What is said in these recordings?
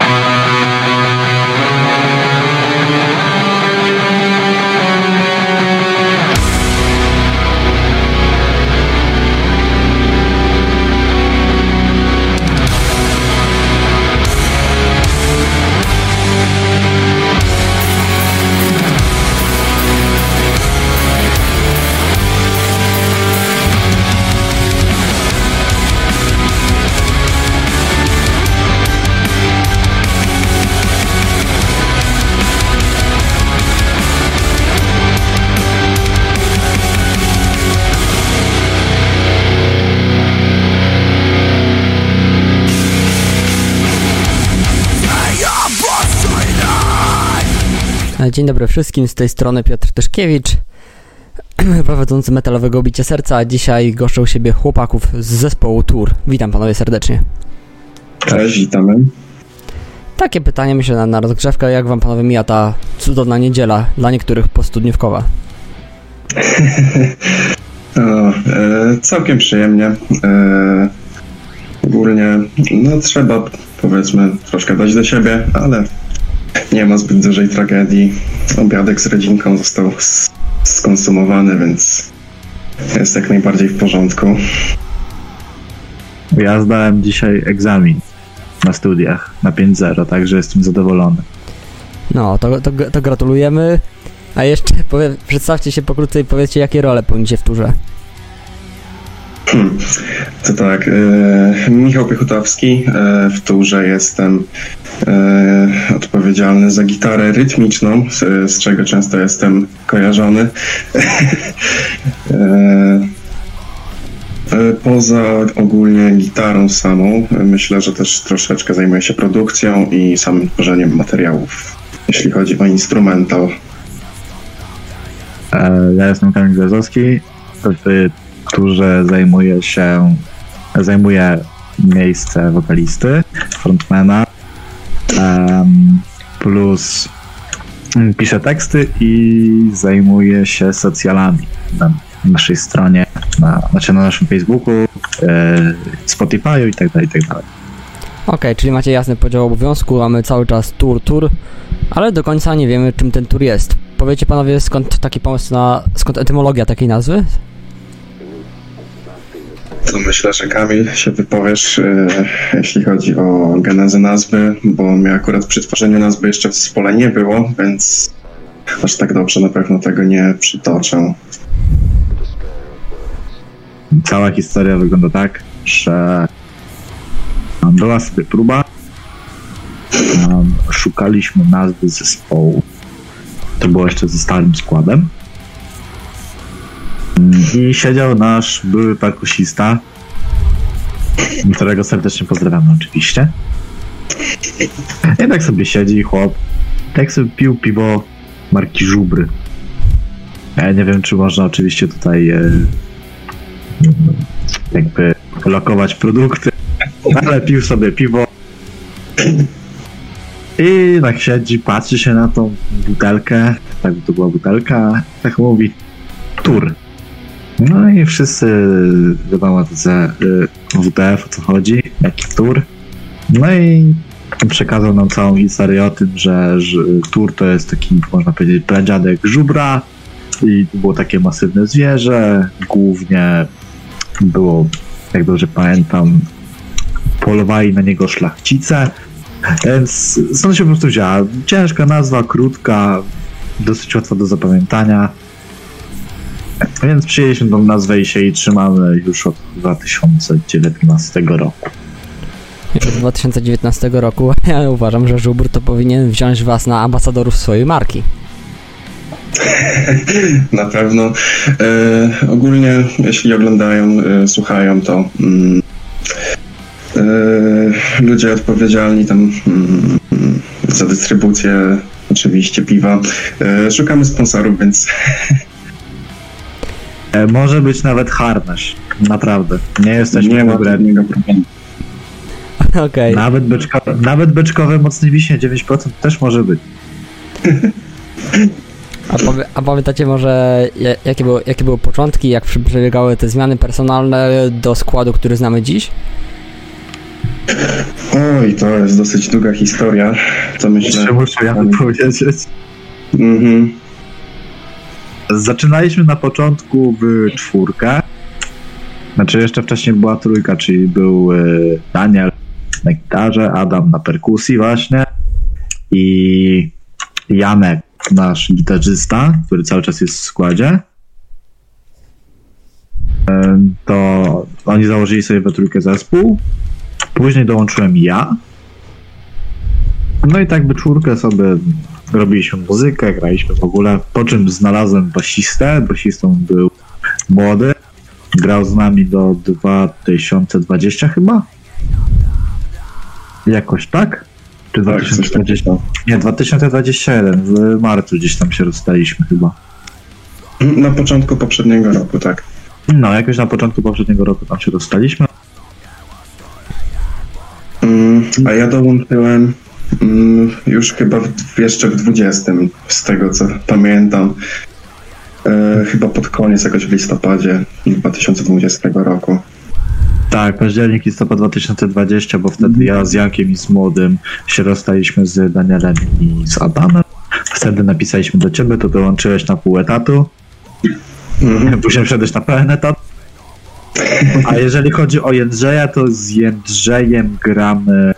you dobry wszystkim, z tej strony Piotr Tyszkiewicz, prowadzący metalowego bicie serca, dzisiaj goszczę u siebie chłopaków z zespołu Tour. Witam panowie serdecznie. Cześć, witamy. Takie pytanie myślę na, na rozgrzewkę, jak wam panowie mija ta cudowna niedziela, dla niektórych postudniówkowa? o, e, całkiem przyjemnie. E, ogólnie, no trzeba powiedzmy troszkę dać do siebie, ale nie ma zbyt dużej tragedii. Obiadek z rodzinką został skonsumowany, więc jest jak najbardziej w porządku. Ja zdałem dzisiaj egzamin na studiach na 5-0, także jestem zadowolony. No, to, to, to gratulujemy. A jeszcze powie, przedstawcie się pokrótce i powiedzcie, jakie role pełnicie w turze. Hmm. To tak, e, Michał Piechutowski, e, w turze jestem e, odpowiedzialny za gitarę rytmiczną, z, z czego często jestem kojarzony. E, e, poza ogólnie gitarą samą, myślę, że też troszeczkę zajmuję się produkcją i samym tworzeniem materiałów, jeśli chodzi o instrumental. E, ja jestem Kamil Gwiazdowski, w turze zajmuje się, zajmuje miejsce wokalisty, frontmana, plus pisze teksty i zajmuje się socjalami na naszej stronie, na, znaczy na naszym Facebooku, e, Spotify'u i tak dalej, i tak dalej. Okej, okay, czyli macie jasny podział obowiązku, mamy cały czas tour, tour, ale do końca nie wiemy, czym ten tour jest. Powiecie panowie, skąd taki pomysł na, skąd etymologia takiej nazwy? To myślę, że Kamil się wypowiesz, e, jeśli chodzi o genezę nazwy, bo mnie akurat przy tworzeniu nazwy jeszcze w zespole nie było, więc aż tak dobrze na pewno tego nie przytoczę. Cała historia wygląda tak, że była sobie próba, szukaliśmy nazwy zespołu. To było jeszcze ze starym składem. I siedział nasz były perkusista, którego serdecznie pozdrawiamy oczywiście. I tak sobie siedzi chłop, tak sobie pił piwo marki Żubry. Ja nie wiem, czy można oczywiście tutaj e, jakby lokować produkty, ale pił sobie piwo i tak siedzi, patrzy się na tą butelkę, tak to była butelka, tak mówi, tur. No i wszyscy że WTF o co chodzi, jaki tur. No i przekazał nam całą historię o tym, że, że tur to jest taki, można powiedzieć, pradziadek żubra i było takie masywne zwierzę. Głównie było, jak dobrze pamiętam, polowali na niego szlachcice, więc stąd się po prostu wzięła. Ciężka nazwa, krótka, dosyć łatwa do zapamiętania. Więc przyjęliśmy tą nazwę i się jej trzymamy już od 2019 roku. Już od 2019 roku ja uważam, że Żubr to powinien wziąć was na ambasadorów swojej marki. na pewno. E, ogólnie, jeśli oglądają, e, słuchają, to mm, e, ludzie odpowiedzialni tam mm, za dystrybucję oczywiście piwa. E, szukamy sponsorów, więc może być nawet harnaś. Naprawdę. Nie jesteśmy nie ma problemu. Okay. Nawet, beczko, nawet beczkowe mocne wiśnie 9% też może być. A, powie, a pamiętacie może, jakie, było, jakie były początki, jak przebiegały te zmiany personalne do składu, który znamy dziś? Oj, to jest dosyć długa historia. To myślę. Jeszcze muszę ja powiedzieć. Mhm. Zaczynaliśmy na początku w czwórkę. Znaczy jeszcze wcześniej była trójka, czyli był e, Daniel na gitarze, Adam na perkusji właśnie i Janek, nasz gitarzysta, który cały czas jest w składzie. E, To oni założyli sobie we trójkę zespół. Później dołączyłem ja. No i tak by czwórkę sobie robiliśmy muzykę, graliśmy w ogóle. Po czym znalazłem basistę. Basistą był młody. Grał z nami do 2020 chyba? Jakoś tak? Czy Tak, coś 2020? takiego. Nie, 2021. W marcu gdzieś tam się rozstaliśmy chyba. Na początku poprzedniego roku, tak. No, jakoś na początku poprzedniego roku tam się rozstaliśmy. Mm, A ja dołączyłem już chyba w, jeszcze w 20, z tego co pamiętam. E, chyba pod koniec, jakoś w listopadzie 2020 roku. Tak, październik, listopad 2020, bo wtedy ja z Jankiem i z Młodym się rozstaliśmy z Danielem i z Adamem. Wtedy napisaliśmy do ciebie, to dołączyłeś na pół etatu. Mhm. Później wszedłeś na pełen etat. A jeżeli chodzi o Jędrzeja, to z Jędrzejem gramy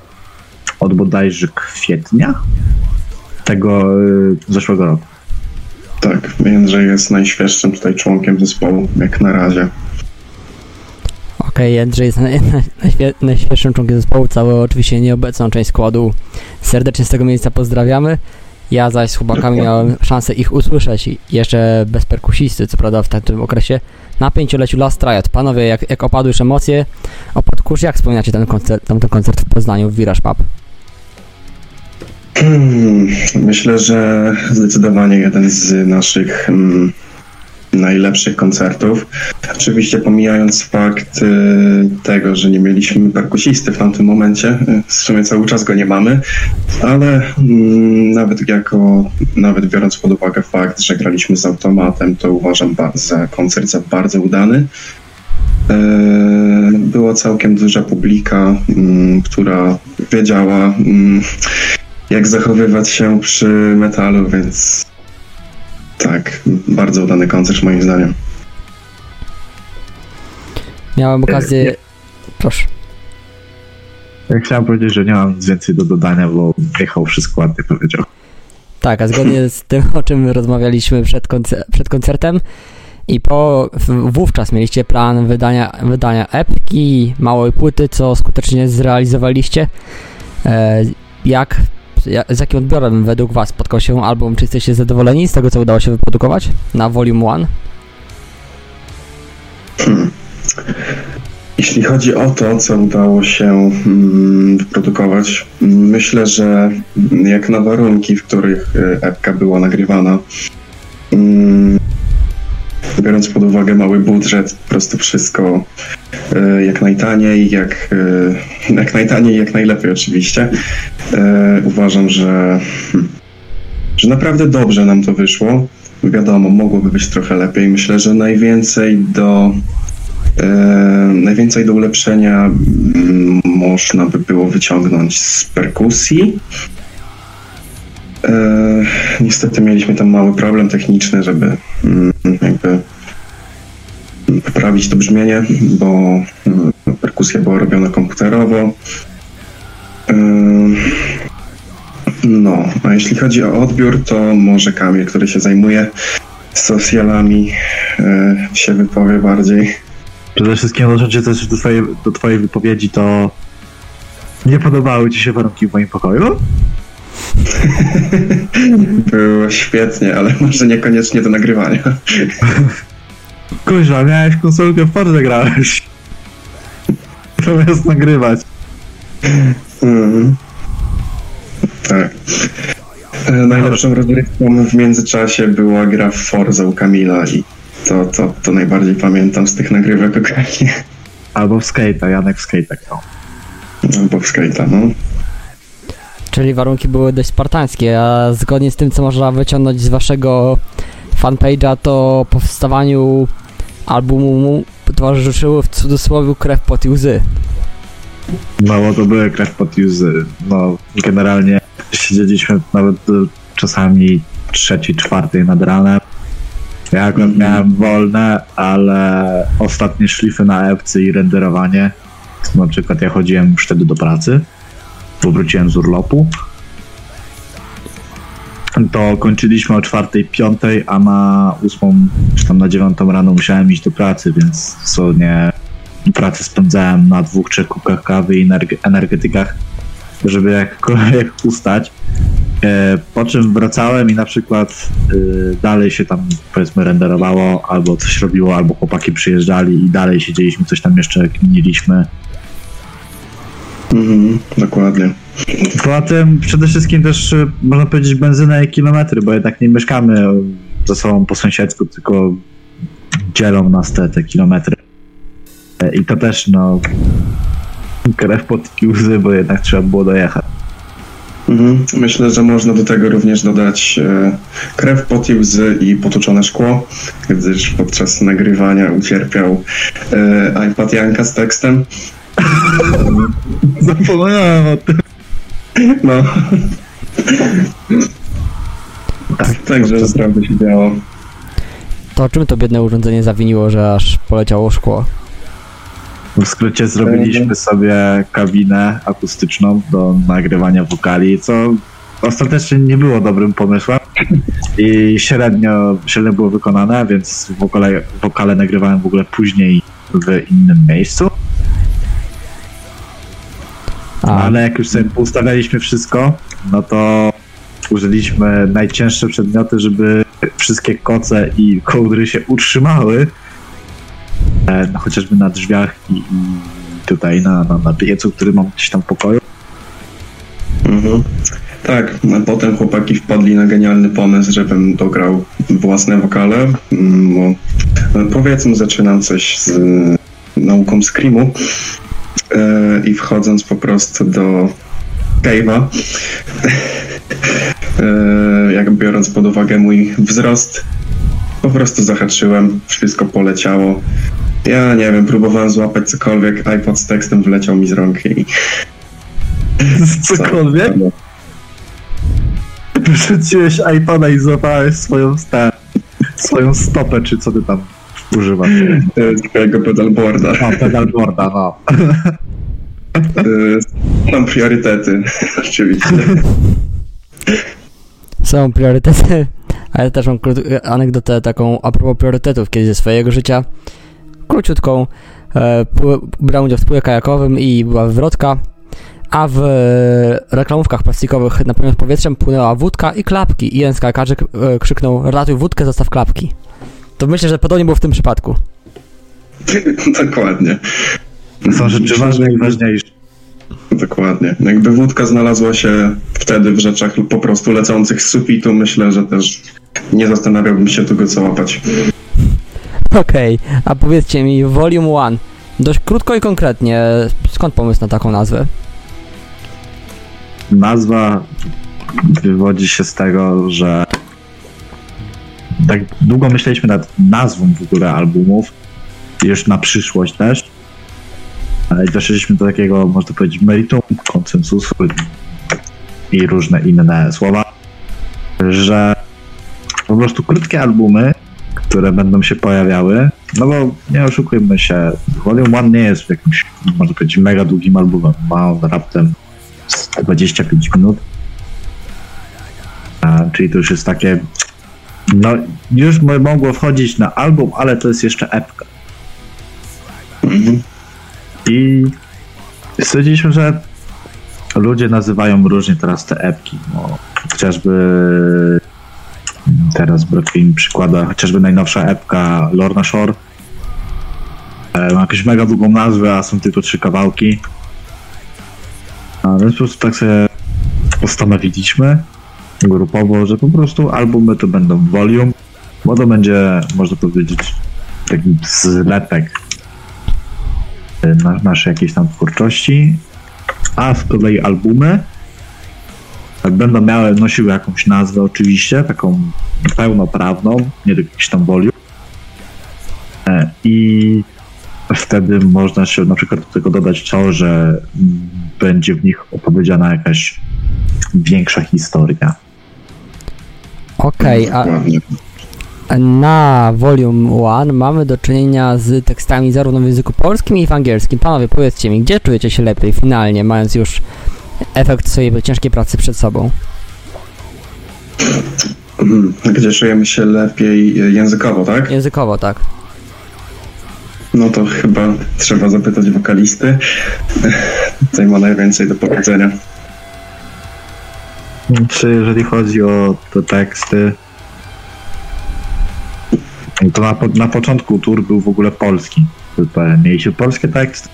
od bodajże kwietnia tego y, zeszłego roku. Tak, Jędrzej jest najświeższym tutaj członkiem zespołu, jak na razie. Okej, Jędrzej jest naj, naj, najświe- najświeższym członkiem zespołu, całą oczywiście nieobecną część składu. Serdecznie z tego miejsca pozdrawiamy. Ja zaś z chłopakami miałem szansę ich usłyszeć i jeszcze bez perkusisty, co prawda w tamtym okresie, na pięcioleciu Last Riot. Panowie, jak, jak opadły już emocje, opadł kurz, jak wspominacie ten koncert, tamten koncert w Poznaniu w Viraż Pub? Hmm, Myślę, że zdecydowanie jeden z naszych mm, najlepszych koncertów. Oczywiście pomijając fakt y, tego, że nie mieliśmy perkusisty w tamtym momencie, w sumie cały czas go nie mamy, ale mm, nawet jako, nawet biorąc pod uwagę fakt, że graliśmy z automatem, to uważam za koncert za bardzo udany. E, Była całkiem duża publika, mm, która wiedziała, mm, jak zachowywać się przy metalu, więc tak, bardzo udany koncert moim zdaniem. Miałem okazję... Proszę. Ja chciałem powiedzieć, że nie mam nic więcej do dodania, bo Michał wszystko ładnie powiedział. Tak, a zgodnie z tym, o czym rozmawialiśmy przed, koncer- przed koncertem i po wówczas mieliście plan wydania, wydania epki, małej płyty, co skutecznie zrealizowaliście. E, jak, ja- z jakim odbiorem według Was spotkał się album? Czy jesteście zadowoleni z tego, co udało się wyprodukować na Volume 1? Hmm. Jeśli chodzi o to, co udało się mm, wyprodukować, myślę, że jak na warunki, w których y, epka była nagrywana, mm, biorąc pod uwagę mały budżet, po prostu wszystko y, jak najtaniej, jak, y, jak najtaniej, jak najlepiej oczywiście. Y, Uważam, że, hmm, że naprawdę dobrze nam to wyszło. Wiadomo, mogłoby być trochę lepiej. Myślę, że najwięcej do E, najwięcej do ulepszenia mm, można by było wyciągnąć z perkusji. E, niestety mieliśmy tam mały problem techniczny, żeby mm, poprawić to brzmienie, bo mm, perkusja była robiona komputerowo. No, a jeśli chodzi o odbiór, to może Kamil, który się zajmuje socjalami, e, się wypowie bardziej. Przede wszystkim odnosząc się też do twojej, do twojej wypowiedzi, to nie podobały ci się warunki w moim pokoju? Było świetnie, ale może niekoniecznie do nagrywania. Kurwa, miałeś konsolkę w Forze grałeś. Zamiast nagrywać. Mhm. Tak. E, Najlepszą rozrywką w międzyczasie była gra w Forza u Kamila i to, to, to najbardziej pamiętam z tych nagrywek okresie. Albo w skate'a, Janek w skate'a grał. Albo w Skate'a, no. Czyli warunki były dość spartańskie, a zgodnie z tym, co można wyciągnąć z Waszego fanpage'a, to powstawaniu albumu towarzyszyły w cudzysłowie krew, pot i łzy. No bo to były krew pod uzy. No generalnie siedzieliśmy nawet e, czasami trzeciej, czwartej nad ranem. Ja akurat Mhm. miałem wolne, ale ostatnie szlify na ewce i renderowanie. Na przykład ja chodziłem już wtedy do pracy, bo wróciłem z urlopu. To kończyliśmy o czwartej, piątej, a na ósmą, czy tam na dziewiątą rano musiałem iść do pracy, więc dosłownie pracę spędzałem na dwóch, trzech kubkach kawy i energe- energetykach, żeby jakkolwiek ustać. E, Po czym wracałem i na przykład y, dalej się tam powiedzmy renderowało, albo coś robiło, albo chłopaki przyjeżdżali i dalej siedzieliśmy, coś tam jeszcze kminiliśmy. Mhm, dokładnie. Poza tym przede wszystkim też y, można powiedzieć benzyna i kilometry, bo jednak nie mieszkamy ze sobą po sąsiedzku, tylko dzielą nas te, te kilometry. I to też no krew pod łzy, bo jednak trzeba było dojechać. Mhm. Myślę, że można do tego również dodać e, krew, pot i łzy i potłuczone szkło, gdyż podczas nagrywania ucierpiał e, iPad Janka z tekstem. Zapomniałem o tym. No. tak, także naprawdę się działo. To czym to biedne urządzenie zawiniło, że aż poleciało szkło? W skrócie zrobiliśmy sobie kabinę akustyczną do nagrywania wokali, co ostatecznie nie było dobrym pomysłem i średnio, średnio było wykonane, więc wokale, wokale nagrywałem w ogóle później w innym miejscu, A, ale jak już sobie ustawialiśmy wszystko, no to użyliśmy najcięższe przedmioty, żeby wszystkie koce i kołdry się utrzymały, e, no, chociażby na drzwiach i, i tutaj na, na, na piecu, który mam gdzieś tam w pokoju. Mhm. Tak, a potem chłopaki wpadli na genialny pomysł, żebym dograł własne wokale, mm, bo no, powiedzmy zaczynam coś z nauką screamu i wchodząc po prostu do cave'a, e, jak biorąc pod uwagę mój wzrost, po prostu zahaczyłem, wszystko poleciało. Ja nie wiem, próbowałem złapać cokolwiek, iPod z tekstem wleciał mi z rąk i Cokolwiek? Wrzuciłeś iPada i złapałeś swoją, sta- swoją stopę, czy co ty tam używasz. e, twojego pedalboarda. No, pedalboarda, no. Mam priorytety, oczywiście. są priorytety, ale też mam krót- anegdotę taką a propos priorytetów kiedyś ze swojego życia. Króciutką. E, brałem udział w spółce kajakowym i była wywrotka, a w e, reklamówkach plastikowych napełnionych powietrzem płynęła wódka i klapki. I jeden z kajakarzy k- e, krzyknął ratuj wódkę, zostaw klapki. To myślę, że podobnie było w tym przypadku. Dokładnie. Są rzeczy ważne i ważniejsze. Dokładnie. Jakby wódka znalazła się wtedy w rzeczach po prostu lecących z sufitu, myślę, że też nie zastanawiałbym się tu go co łapać. Okej, a powiedzcie mi, Volume 1. Dość krótko i konkretnie, skąd pomysł na taką nazwę? Nazwa wywodzi się z tego, że tak długo myśleliśmy nad nazwą w ogóle albumów, już na przyszłość też, ale doszliśmy do takiego, można powiedzieć, meritum, konsensusu i różne inne słowa, że po prostu krótkie albumy, które będą się pojawiały, no bo nie oszukujmy się, Volume 1 nie jest jakimś, można powiedzieć, mega długim albumem, ma on raptem z 25 minut. A, czyli to już jest takie. No, już by mogło wchodzić na album, ale to jest jeszcze epka. Mhm. I stwierdziliśmy, że ludzie nazywają różnie teraz te epki. Chociażby teraz brakuje mi przykłada, chociażby najnowsza epka Lorna Shore. E, Ma jakąś mega długą nazwę, a są tylko trzy kawałki. A więc po prostu tak sobie postanowiliśmy grupowo, że po prostu albumy to będą volume, bo to będzie, można powiedzieć, taki zlepek y, na, naszej jakiejś tam twórczości, a z kolei albumy będą miały, nosiły jakąś nazwę oczywiście, taką pełnoprawną, nie tylko jakiś tam volume. E, I wtedy można się na przykład do tego dodać to, że będzie w nich opowiedziana jakaś większa historia. Okej, a Dokładnie. na Volume 1 mamy do czynienia z tekstami zarówno w języku polskim i w angielskim. Panowie, powiedzcie mi, gdzie czujecie się lepiej finalnie, mając już efekt swojej ciężkiej pracy przed sobą? Mhm. Gdzie czujemy się lepiej e, językowo, tak? Językowo, tak. No to chyba trzeba zapytać wokalisty. Tutaj ma najwięcej do powiedzenia. Czy jeżeli chodzi o te teksty, to na, na początku tur był w ogóle polski. Mieliśmy polskie teksty.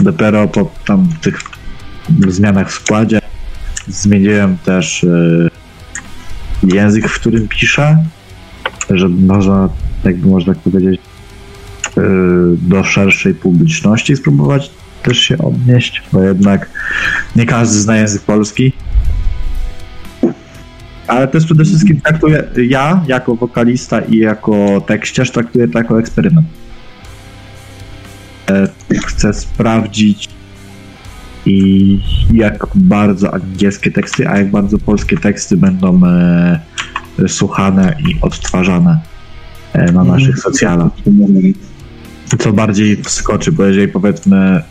Dopiero po tam tych zmianach w składzie zmieniłem też e, język, w którym piszę, żeby można, jakby można powiedzieć, e, do szerszej publiczności spróbować też się odnieść, bo jednak nie każdy zna język polski. Ale też przede wszystkim traktuję, ja jako wokalista i jako tekściarz traktuję to jako eksperyment. E, Chcę sprawdzić i jak bardzo angielskie teksty, a jak bardzo polskie teksty będą e, słuchane i odtwarzane e, na naszych socjalach. Co bardziej wskoczy, bo jeżeli powiedzmy,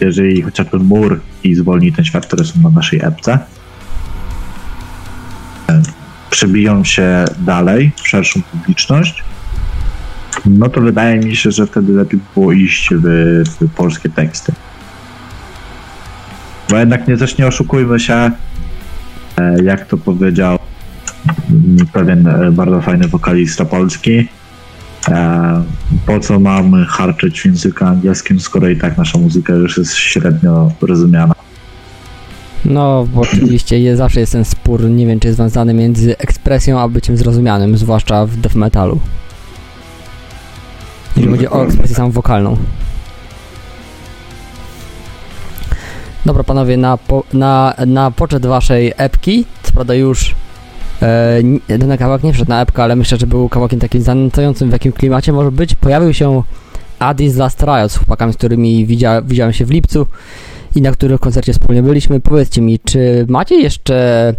jeżeli chociażby mur i zwolni ten świat, które są na naszej epce, przebiją się dalej w szerszą publiczność, no to wydaje mi się, że wtedy lepiej było iść w, w polskie teksty. Bo jednak nie, też nie oszukujmy się, e, jak to powiedział mm, pewien e, bardzo fajny wokalista polski, e, po co mamy harczyć w języku angielskim, skoro i tak nasza muzyka już jest średnio rozumiana. No, bo oczywiście jest, zawsze jest ten spór, nie wiem czy jest związany między ekspresją a byciem zrozumianym, zwłaszcza w death metalu. Jeżeli chodzi o ekspresję samą wokalną. Dobra panowie, na, po, na, na poczet waszej epki, co prawda już e, ten kawałek nie wszedł na epkę, ale myślę, że był kawałkiem takim zanęcającym w jakim klimacie może być, pojawił się Addis Last Riot z chłopakami, z którymi widzia, widziałem się w lipcu i na których koncercie wspólnie byliśmy. Powiedzcie mi, czy macie jeszcze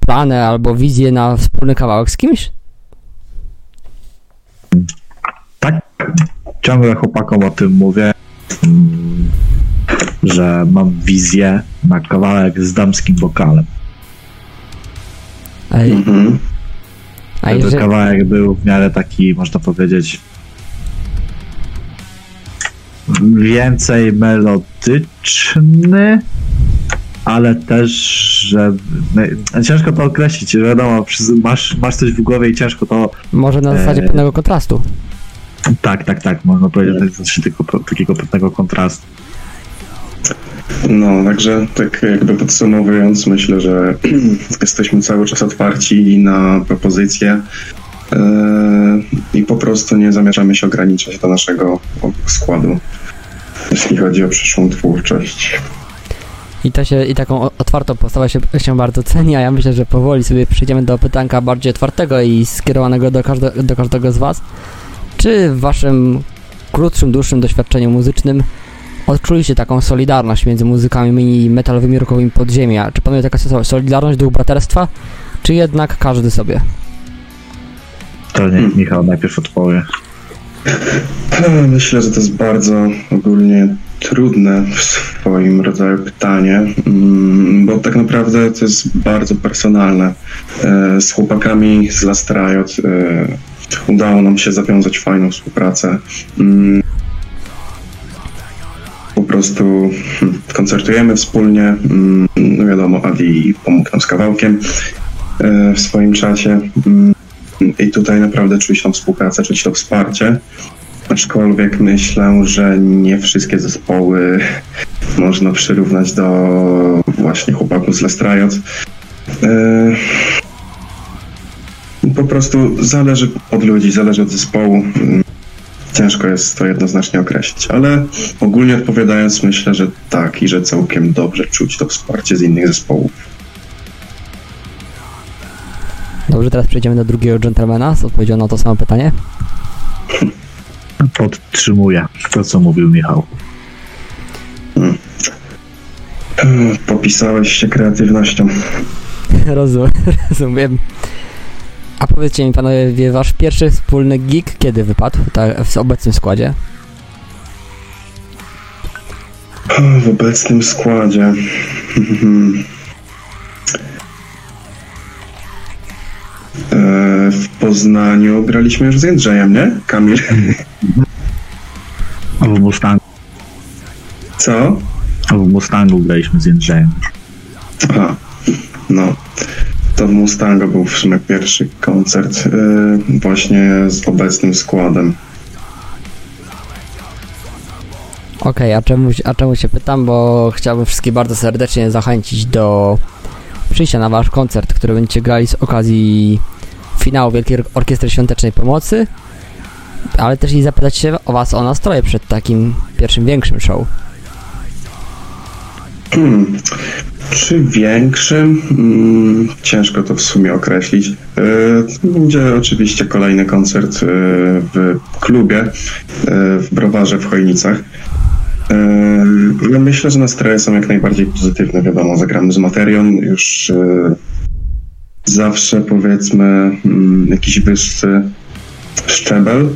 plany albo wizję na wspólny kawałek z kimś? Tak, ciągle chłopakom o tym mówię, mm, że mam wizję na kawałek z damskim wokalem. A, Mhm. a jeżeli, kawałek był w miarę taki, można powiedzieć, więcej melodyczny, ale też, że ciężko to określić, że wiadomo, masz, masz coś w głowie i ciężko to może na zasadzie Eee. pewnego kontrastu. tak, tak, tak, można powiedzieć, że to jest tylko takiego pewnego kontrastu. No, także tak jakby podsumowując, myślę, że jesteśmy cały czas otwarci na propozycje e, i po prostu nie zamierzamy się ograniczać do naszego składu, jeśli chodzi o przyszłą twórczość. I, to się, I taką otwartą postawę się, się bardzo ceni, a ja myślę, że powoli sobie przejdziemy do pytanka bardziej otwartego i skierowanego do, każde, do każdego z Was. Czy w Waszym krótszym, dłuższym doświadczeniu muzycznym odczuliście taką solidarność między muzykami metalowymi, rockowymi podziemia? Czy panuje taka so- solidarność, duch braterstwa, czy jednak każdy sobie? To nie, Hmm. Michał najpierw odpowie. E, Myślę, że to jest bardzo ogólnie trudne w swoim rodzaju pytanie, mm, bo tak naprawdę to jest bardzo personalne. E, Z chłopakami z Last Riot e, udało nam się zawiązać fajną współpracę. Mm, Po prostu hmm, koncertujemy wspólnie. mm, No wiadomo, Adi pomógł nam z kawałkiem e, w swoim czasie. I tutaj naprawdę czuć tą współpracę, czuć to wsparcie. Aczkolwiek myślę, że nie wszystkie zespoły można przyrównać do właśnie chłopaków z Last Riot. Yy, Po prostu zależy od ludzi, zależy od zespołu. Yy, Ciężko jest to jednoznacznie określić, ale ogólnie odpowiadając, myślę, że tak i że całkiem dobrze czuć to wsparcie z innych zespołów. Dobrze, teraz przejdziemy do drugiego gentlemana z odpowiedzią na to samo pytanie. podtrzymuję to, co mówił Michał. Popisałeś się kreatywnością. Rozum, rozumiem. A powiedzcie mi panowie, wie wasz pierwszy wspólny gig kiedy wypadł tak, w obecnym składzie? W obecnym składzie. E, Poznaniu graliśmy już z Jędrzejem, nie? Kamil. W Mustangu, Co? w Mustangu graliśmy z Jędrzejem. Aha, no. To w Mustango był w sumie pierwszy koncert e, właśnie z obecnym składem. Okej, a, czemu, a czemu się pytam? Bo chciałbym wszystkich bardzo serdecznie zachęcić do przyjścia na wasz koncert, który będziecie grali z okazji finału Wielkiej Or- Orkiestry Świątecznej Pomocy, ale też i zapytać się o was o nastroje przed takim pierwszym większym show. Hmm. Czy większym? Mm, ciężko to w sumie określić. E, Będzie oczywiście kolejny koncert e, w klubie e, w Browarze w Chojnicach. Myślę, że nastroje są jak najbardziej pozytywne. Wiadomo, zagramy z materią już zawsze powiedzmy mm, jakiś wyższy szczebel,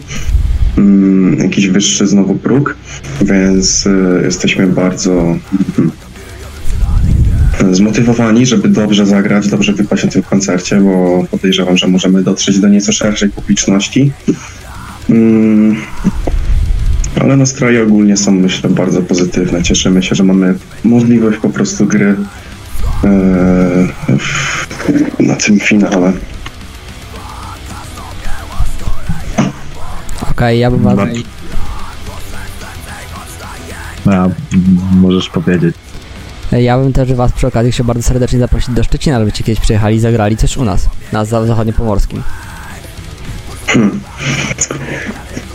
mm, jakiś wyższy znowu próg, więc e, jesteśmy bardzo mm, zmotywowani, żeby dobrze zagrać, dobrze wypaść na tym koncercie, bo podejrzewam, że możemy dotrzeć do nieco szerszej publiczności. Ale nastroje ogólnie są, myślę, bardzo pozytywne. Cieszymy się, że mamy możliwość po prostu gry e, na tym finale. Okej, ja bym was... Bardzo. A, możesz powiedzieć. Ja bym też was przy okazji chciał bardzo serdecznie zaprosić do Szczecina, żebyście kiedyś przyjechali i zagrali coś u nas, na za- zachodniopomorskim.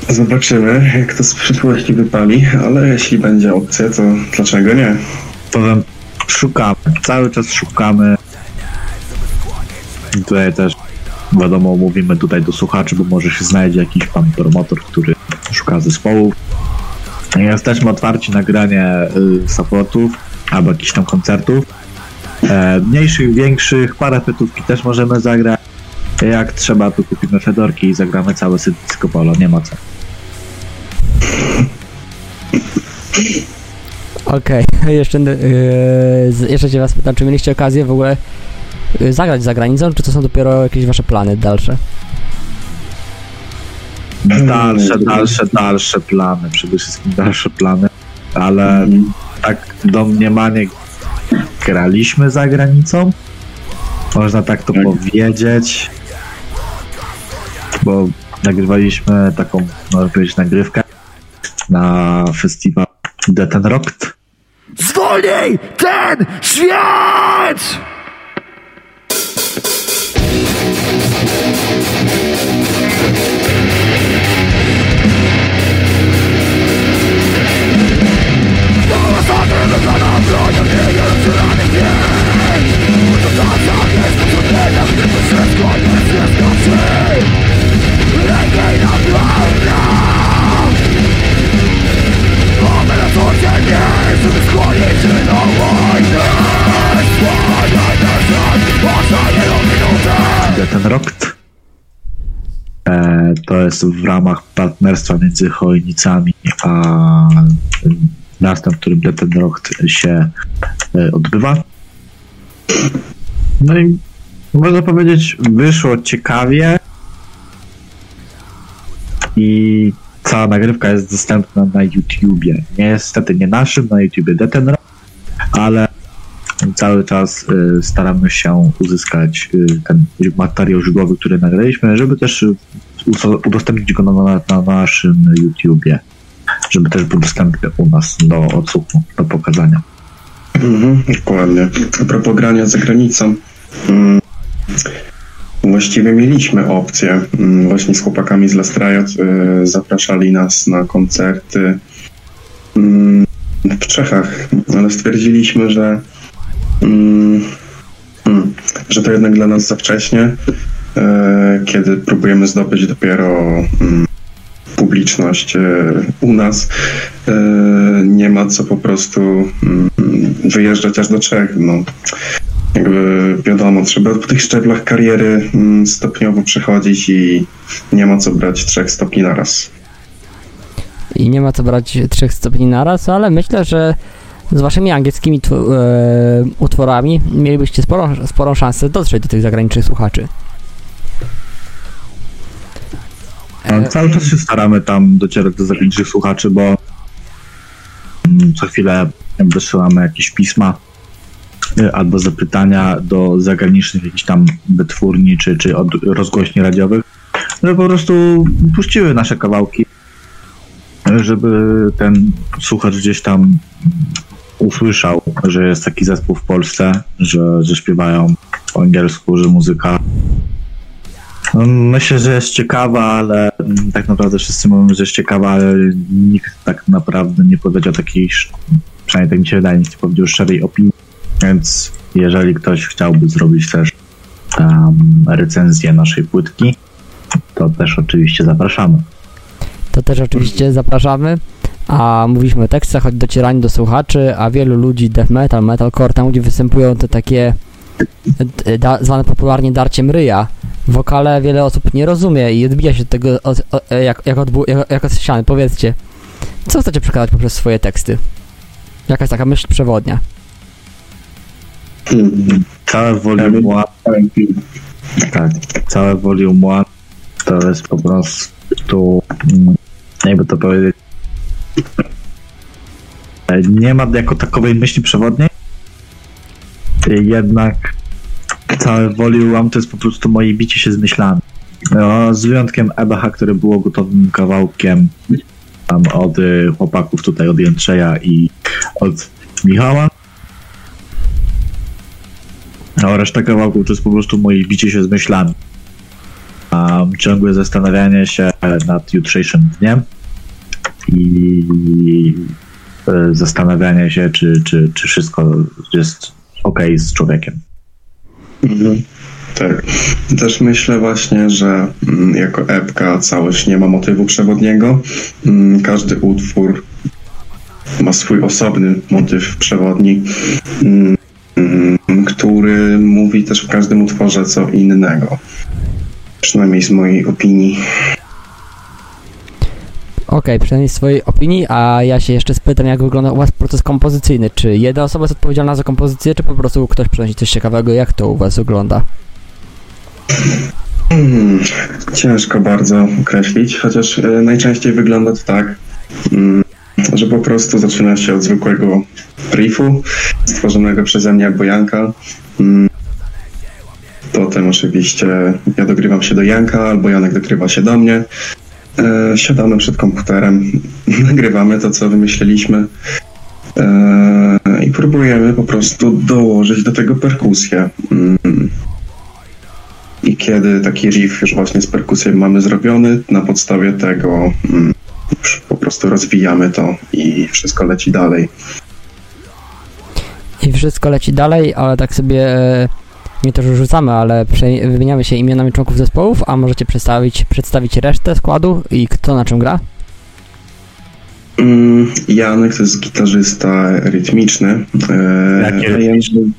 Zobaczymy, jak to z przyszłości wypali, ale jeśli będzie opcja, to dlaczego nie? Powiem, szukamy, cały czas szukamy. Tutaj też, wiadomo, mówimy tutaj do słuchaczy, bo może się znajdzie jakiś pan promotor, który szuka zespołów. Jesteśmy otwarci na granie y, supportów albo jakichś tam koncertów. E, mniejszych, większych, parapetówki też możemy zagrać. Jak trzeba, to kupimy fedorki i zagramy całe Disco Polo, nie ma co. Okej, jeszcze, yy, jeszcze cię was pytam, czy mieliście okazję w ogóle zagrać za granicą, czy to są dopiero jakieś wasze plany dalsze? Dalsze, dalsze, dalsze plany, przede wszystkim dalsze plany, ale tak domniemanie graliśmy za granicą, można tak to Tak. powiedzieć, bo nagrywaliśmy taką, można powiedzieć, nagrywkę na festiwal Rocked. Zwolnij ten świat! Rocked. E, to jest w ramach partnerstwa między Chojnicami a tym miastem, w którym Rocked się e, odbywa. No i można powiedzieć, wyszło ciekawie i cała nagrywka jest dostępna na YouTubie. Niestety nie naszym, na YouTubie Rocked, ale cały czas y, staramy się uzyskać y, ten materiał źródłowy, który nagraliśmy, żeby też udostępnić go na, na, na naszym YouTubie, żeby też był dostępny u nas do odsłuchu, do pokazania. Mhm, dokładnie. A propos grania za granicą. mm, Właściwie mieliśmy opcję. mm, Właśnie z chłopakami z Last Riot y, zapraszali nas na koncerty mm, w Czechach, ale stwierdziliśmy, że mm, mm, że to jednak dla nas za wcześnie, e, kiedy próbujemy zdobyć dopiero mm, publiczność e, u nas, e, nie ma co po prostu mm, wyjeżdżać aż do Czech. No, jakby wiadomo, trzeba po tych szczeblach kariery mm, stopniowo przechodzić i nie ma co brać trzech stopni na raz. I nie ma co brać trzech stopni naraz, ale myślę, że z waszymi angielskimi e, utworami mielibyście sporą, sporą szansę dotrzeć do tych zagranicznych słuchaczy. No, cały czas się staramy tam docierać do zagranicznych słuchaczy, bo mm, co chwilę wysyłamy jakieś pisma y, albo zapytania do zagranicznych jakichś tam wytwórni czy, czy od rozgłośni radiowych, żeby po prostu puściły nasze kawałki, żeby ten słuchacz gdzieś tam usłyszał, że jest taki zespół w Polsce, że, że śpiewają po angielsku, że muzyka no, Myślę, że jest ciekawa, ale mm, tak naprawdę wszyscy mówią, że jest ciekawa, ale nikt tak naprawdę nie powiedział takiej, przynajmniej tak mi się wydaje, nikt nie powiedział szczerej opinii. Więc jeżeli ktoś chciałby zrobić też um, recenzję naszej płytki, to też oczywiście zapraszamy. To też oczywiście zapraszamy. A mówiliśmy o tekstach, choć docieraniu do słuchaczy, a wielu ludzi death metal, metalcore, tam gdzie występują te takie e, da, zwane popularnie darciem ryja. Wokale wiele osób nie rozumie i odbija się od tego od, od, e, jak, jak, od, bu- jak, od ściany. Powiedzcie, co chcecie przekazać poprzez swoje teksty? Jaka jest taka myśl przewodnia? Hmm. Całe volume one, tak, całe volume one to jest po prostu, mm, jakby to powiedzieć, nie ma jako takowej myśli przewodniej, e, jednak całe volume to jest po prostu moje bicie się z myślami. No, z wyjątkiem EBH, które było gotowym kawałkiem tam od chłopaków tutaj, od Jędrzeja i od Michała. A reszta kawałków to jest po prostu moje bicie się z myślami. Um, ciągłe zastanawianie się nad jutrzejszym dniem i e, zastanawianie się, czy, czy, czy wszystko jest ok z człowiekiem. Mhm. Tak. Też myślę właśnie, że mm, jako epka całość nie ma motywu przewodniego. Mm, Każdy utwór ma swój osobny motyw przewodni, mm, który mówi też w każdym utworze co innego. Przynajmniej z mojej opinii. Okej, przynajmniej swojej opinii, a ja się jeszcze spytam, jak wygląda u was proces kompozycyjny. Czy jedna osoba jest odpowiedzialna za kompozycję, czy po prostu ktoś przynosi coś ciekawego? Jak to u was wygląda? Hmm, ciężko bardzo określić, chociaż e, najczęściej wygląda to tak, mm, że po prostu zaczyna się od zwykłego riffu stworzonego przeze mnie albo Janka. Mm, Potem oczywiście ja dogrywam się do Janka, albo Janek dogrywa się do mnie. E, siadamy przed komputerem, nagrywamy to, co wymyśliliśmy e, i próbujemy po prostu dołożyć do tego perkusję. Mm. I kiedy taki riff już właśnie z perkusją mamy zrobiony, na podstawie tego mm, po prostu rozwijamy to i wszystko leci dalej. I wszystko leci dalej, ale tak sobie nie to, że rzucamy, ale wymieniamy się imionami członków zespołów, a możecie przedstawić, przedstawić resztę składu i kto na czym gra? Mm, Janek to jest gitarzysta rytmiczny. E, Jaki Jędrzej-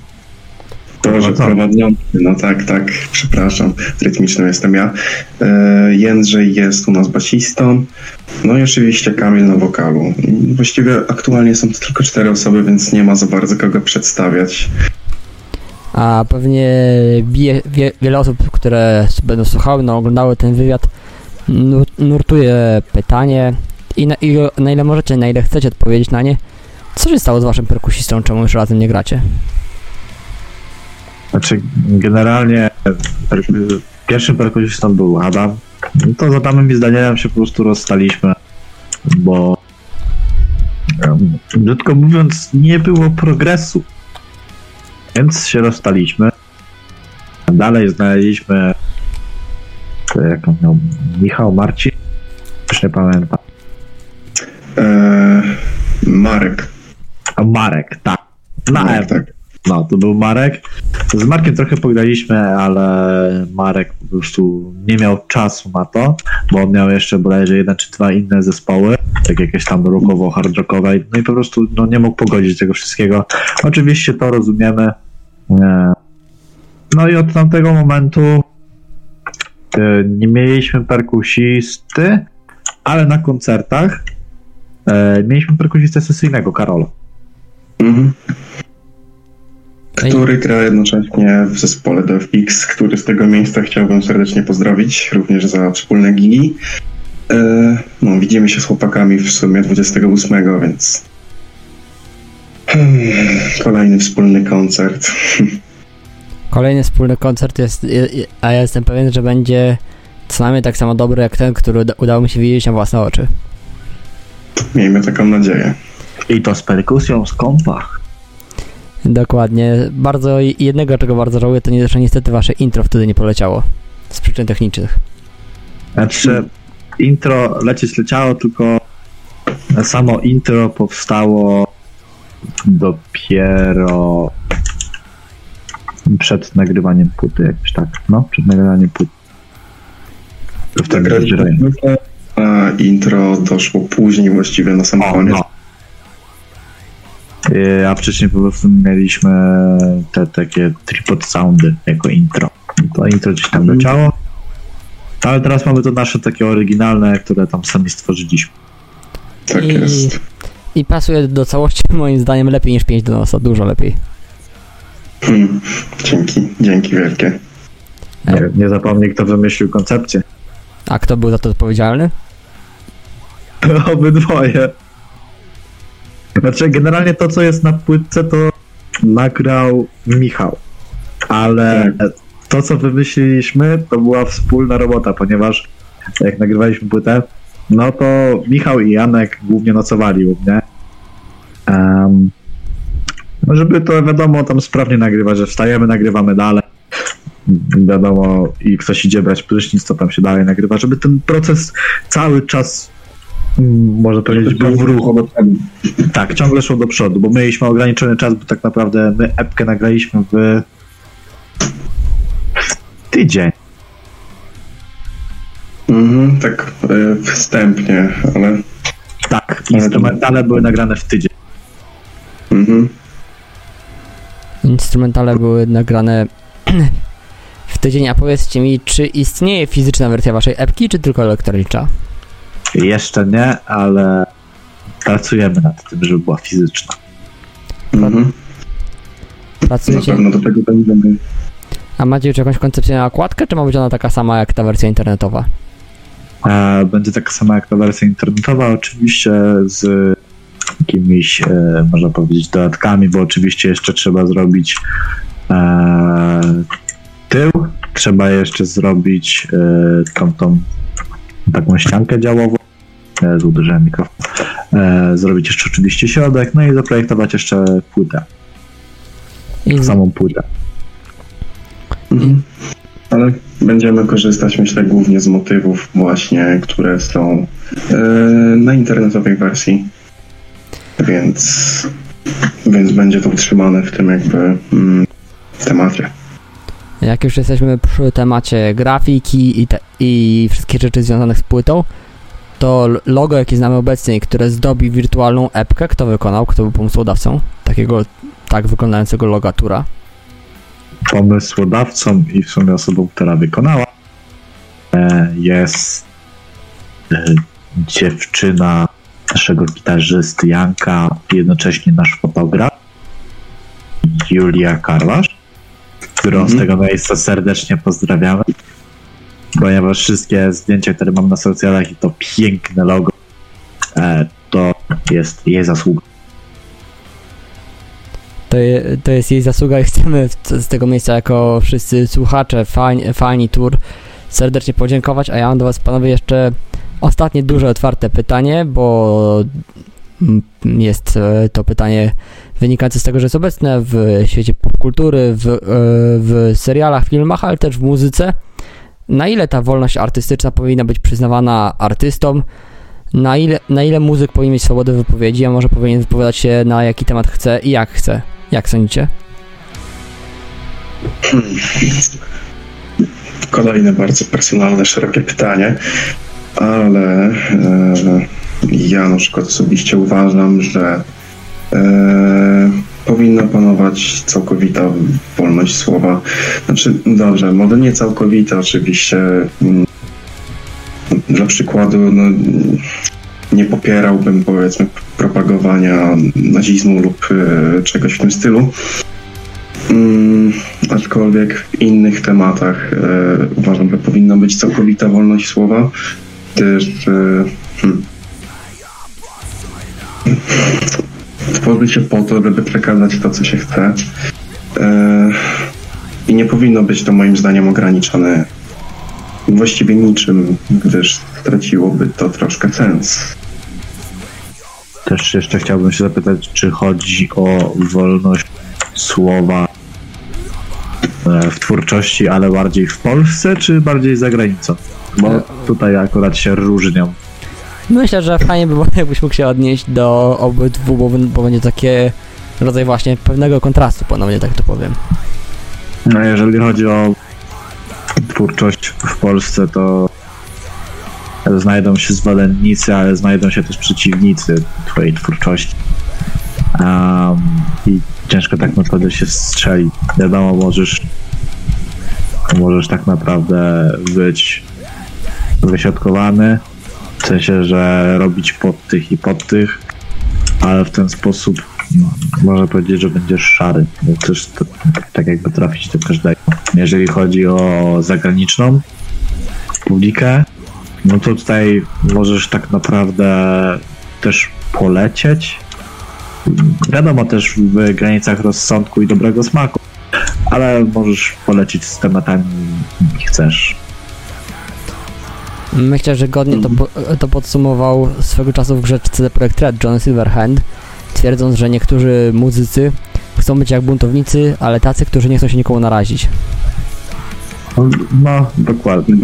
Boże, No prowadzący, no tak, tak, przepraszam, rytmicznym jestem ja. E, Jędrzej jest u nas basistą, no i oczywiście Kamil na wokalu. Właściwie aktualnie są to tylko cztery osoby, więc nie ma za bardzo kogo przedstawiać. A pewnie bije, wie, wiele osób, które będą słuchały, no, oglądały ten wywiad, nu- nurtuje pytanie i na, i na ile możecie, na ile chcecie odpowiedzieć na nie. Co się stało z waszym perkusistą, czemu już razem nie gracie? Znaczy, generalnie pierwszym perkusistą był Adam. No To z Adamem i z Danielem się po prostu rozstaliśmy, bo brzydko mówiąc, nie było progresu. Więc się rozstaliśmy. Dalej znaleźliśmy jak on miał, Michał Marcin, już nie pamiętam. E, Marek. A Marek, tak. Na Marek, tak. No, to był Marek. Z Markiem trochę pograliśmy, ale Marek po prostu nie miał czasu na to, bo on miał jeszcze bodajże jeden czy dwa inne zespoły, tak jakieś tam rockowo, hard rockowe, no i po prostu no, nie mógł pogodzić tego wszystkiego. Oczywiście to rozumiemy. No i od tamtego momentu e, nie mieliśmy perkusisty, ale na koncertach e, mieliśmy perkusistę sesyjnego, Karola. Mhm. Który gra jednocześnie w zespole DFX, który z tego miejsca chciałbym serdecznie pozdrowić, również za wspólne gigi. E, no, widzimy się z chłopakami w sumie 28, więc kolejny wspólny koncert. Kolejny wspólny koncert jest, a ja jestem pewien, że będzie co najmniej tak samo dobry jak ten, który uda- udało mi się widzieć na własne oczy. Miejmy taką nadzieję. I to z perkusją z kompa. Dokładnie. Bardzo jednego, czego bardzo żałuję, to nie, że niestety wasze intro wtedy nie poleciało. Z przyczyn technicznych. Znaczy, intro lecieć leciało, tylko samo intro powstało dopiero przed nagrywaniem płyty, jakoś tak, no, przed nagrywaniem płyty. To wtedy Nagraliśmy a intro doszło później, właściwie na sam O, koniec. no. Y, A wcześniej po prostu mieliśmy te takie tripod soundy jako intro. To intro gdzieś tam leciało. Ale teraz mamy to nasze takie oryginalne, które tam sami stworzyliśmy. Tak I- jest. I pasuje do całości moim zdaniem lepiej niż 5 do nosa, dużo lepiej. Hmm. Dzięki, dzięki wielkie. Nie, nie zapomnij, kto wymyślił koncepcję. A kto był za to odpowiedzialny? Obydwoje. Znaczy, generalnie to, co jest na płytce, to nagrał Michał. Ale to, co wymyśliliśmy, to była wspólna robota, ponieważ jak nagrywaliśmy płytę, no to Michał i Janek głównie nocowali u mnie. No żeby to wiadomo, tam sprawnie nagrywać, że wstajemy, nagrywamy dalej. Wiadomo, i ktoś idzie brać prysznic, to tam się dalej nagrywa, żeby ten proces cały czas, mm, można powiedzieć, był w ruchu. Tak, ciągle szło do przodu, bo mieliśmy ograniczony czas, bo tak naprawdę my epkę nagraliśmy w tydzień. Mhm, tak e, wstępnie, ale Tak, instrumentale były nagrane w tydzień. mhm. Instrumentale były nagrane w tydzień, a powiedzcie mi, czy istnieje fizyczna wersja waszej epki, czy tylko elektroniczna? Jeszcze nie, ale pracujemy nad tym, żeby była fizyczna. Mhm. Na Pracujecie? pewno do tego będziemy. A macie już jakąś koncepcję na okładkę, czy ma być ona taka sama jak ta wersja internetowa? Będzie taka sama jak ta wersja internetowa, oczywiście z jakimiś, e, można powiedzieć, dodatkami, bo oczywiście jeszcze trzeba zrobić e, tył, trzeba jeszcze zrobić e, tą, tą taką ściankę działową, z uderzeniem mikrofon, zrobić jeszcze oczywiście środek, no i zaprojektować jeszcze płytę, samą płytę. Mhm. Ale będziemy korzystać, myślę, głównie z motywów właśnie, które są e, na internetowej wersji. Więc, więc będzie to utrzymane w tym jakby mm, temacie. Jak już jesteśmy przy temacie grafiki i, te, i wszystkich rzeczy związanych z płytą, to logo, jakie znamy obecnie, które zdobi wirtualną epkę, kto wykonał, kto był pomysłodawcą takiego tak wyglądającego logatura? Pomysłodawcą i w sumie osobą, która wykonała, e, jest e, dziewczyna naszego gitarzysty Janka, jednocześnie nasz fotograf Julia Karwasz, którą Mhm. z tego miejsca serdecznie pozdrawiamy, ponieważ wszystkie zdjęcia, które mam na socjalach i to piękne logo, e, to jest jej zasługa. To, je, to jest jej zasługa i chcemy z tego miejsca jako wszyscy słuchacze, fani, fani tour serdecznie podziękować, a ja mam do was panowie jeszcze ostatnie duże otwarte pytanie, bo mm, jest e, to pytanie wynikające z tego, że jest obecne w świecie popkultury, w, e, w serialach, filmach, ale też w muzyce. Na ile ta wolność artystyczna powinna być przyznawana artystom? Na ile, na ile muzyk powinien mieć swobodę wypowiedzi, a może powinien wypowiadać się na jaki temat chce i jak chce? Jak sądzicie? Kolejne bardzo personalne, szerokie pytanie, ale e, ja na przykład osobiście uważam, że e, powinna panować całkowita wolność słowa. Znaczy, dobrze, może nie całkowita oczywiście. Mm, Dla przykładu, no, nie popierałbym powiedzmy propagowania nazizmu lub e, czegoś w tym stylu. Mm, aczkolwiek w innych tematach e, uważam, że powinna być całkowita wolność słowa. Też e, hmm, tworzy się po to, żeby przekazać to, co się chce. E, I nie powinno być to moim zdaniem ograniczone właściwie niczym, gdyż straciłoby to troszkę sens. Też jeszcze chciałbym się zapytać, czy chodzi o wolność słowa e, w twórczości, ale bardziej w Polsce, czy bardziej za granicą? Bo tutaj akurat się różnią. Myślę, że fajnie by było, jakbyś mógł się odnieść do obydwu, bo, bo będzie takie rodzaj właśnie pewnego kontrastu, ponownie tak to powiem. No jeżeli chodzi o twórczość w Polsce, to znajdą się zwolennicy, ale znajdą się też przeciwnicy twojej twórczości. Um, I ciężko tak naprawdę się strzeli. Wiadomo, możesz możesz tak naprawdę być wyśrodkowany, w sensie, że robić pod tych i pod tych, ale w ten sposób mm, można powiedzieć, że będziesz szary. Też to, tak jakby trafić do każdego. Jeżeli chodzi o zagraniczną publikę, no to tutaj możesz tak naprawdę też polecieć. Wiadomo też w granicach rozsądku i dobrego smaku, ale możesz polecieć z tematami, jaki chcesz. Myślę, że godnie to, to podsumował swego czasu w grze CD Projekt Red John Silverhand, twierdząc, że niektórzy muzycy chcą być jak buntownicy, ale tacy, którzy nie chcą się nikomu narazić. No, dokładnie.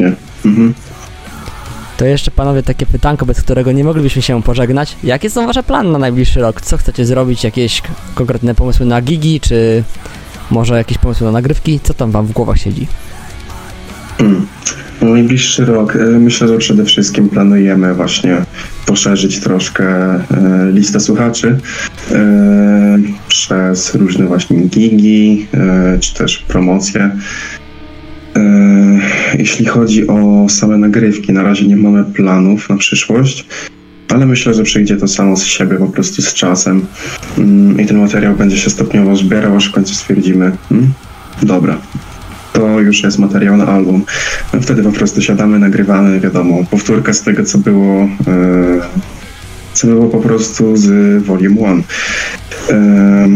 Nie. Mhm. To jeszcze panowie takie pytanko, bez którego nie moglibyśmy się pożegnać. Jakie są wasze plany na najbliższy rok? Co chcecie zrobić? Jakieś konkretne pomysły na gigi, czy może jakieś pomysły na nagrywki? Co tam wam w głowach siedzi? Na najbliższy rok e, myślę, że przede wszystkim planujemy właśnie poszerzyć troszkę e, listę słuchaczy e, przez różne właśnie gigi, czy też promocje. Jeśli chodzi o same nagrywki, na razie nie mamy planów na przyszłość, ale myślę, że przyjdzie to samo z siebie po prostu z czasem Mm, i ten materiał będzie się stopniowo zbierał, aż w końcu stwierdzimy, hmm, dobra, to już jest materiał na album. No wtedy po prostu siadamy, nagrywamy, wiadomo, powtórka z tego, co było, e, co było po prostu z Volume 1. E,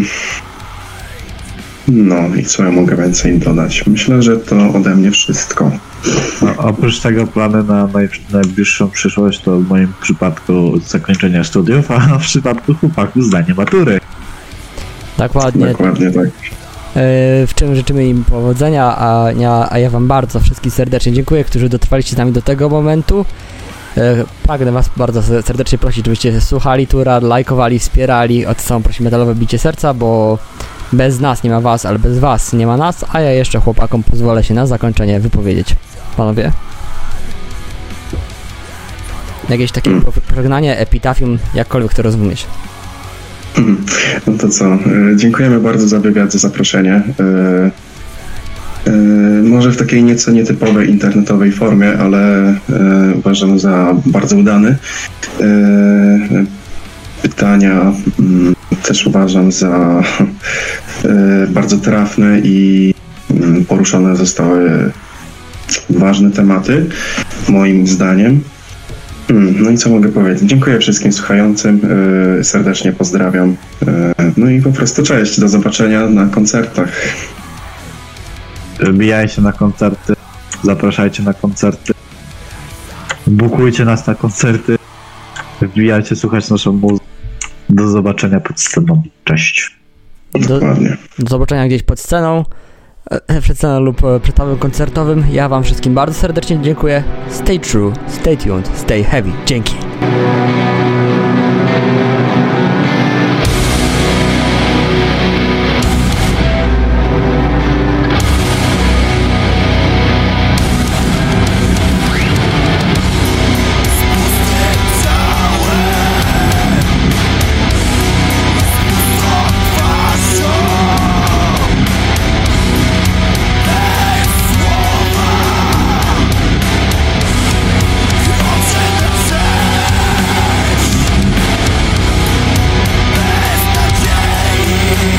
no i co ja mogę więcej dodać? Myślę, że to ode mnie wszystko. No, oprócz tego plany na naj, najbliższą przyszłość to w moim przypadku zakończenie studiów, a w przypadku chłopaków zdanie matury. Dokładnie. Dokładnie tak. E, w czym życzymy im powodzenia, a ja, a ja wam bardzo wszystkim serdecznie dziękuję, którzy dotrwaliście z nami do tego momentu. E, Pragnę was bardzo serdecznie prosić, żebyście słuchali tura, lajkowali, wspierali, o to samo prosi metalowe bicie serca, bo bez nas nie ma was, ale bez was nie ma nas, a ja jeszcze chłopakom pozwolę się na zakończenie wypowiedzieć. Panowie? Jakieś takie Mm. pożegnanie, epitafium, jakkolwiek to rozumieć. No to co? e, Dziękujemy bardzo za wywiad, za zaproszenie. E, e, Może w takiej nieco nietypowej internetowej formie, ale uważam za bardzo udany. Pytania mm, też uważam za e, bardzo trafne i mm, poruszone zostały ważne tematy, moim zdaniem. Mm, No i co mogę powiedzieć? Dziękuję wszystkim słuchającym, e, serdecznie pozdrawiam. E, No i po prostu cześć, do zobaczenia na koncertach. Wbijajcie na koncerty, zapraszajcie na koncerty, bukujcie nas na koncerty, Wbijajcie, słuchać naszą muzykę. Do zobaczenia pod sceną. Cześć. Do, do zobaczenia gdzieś pod sceną, e, przed sceną lub e, przed pawem koncertowym. Ja wam wszystkim bardzo serdecznie dziękuję. Stay true, stay tuned, stay heavy. Dzięki.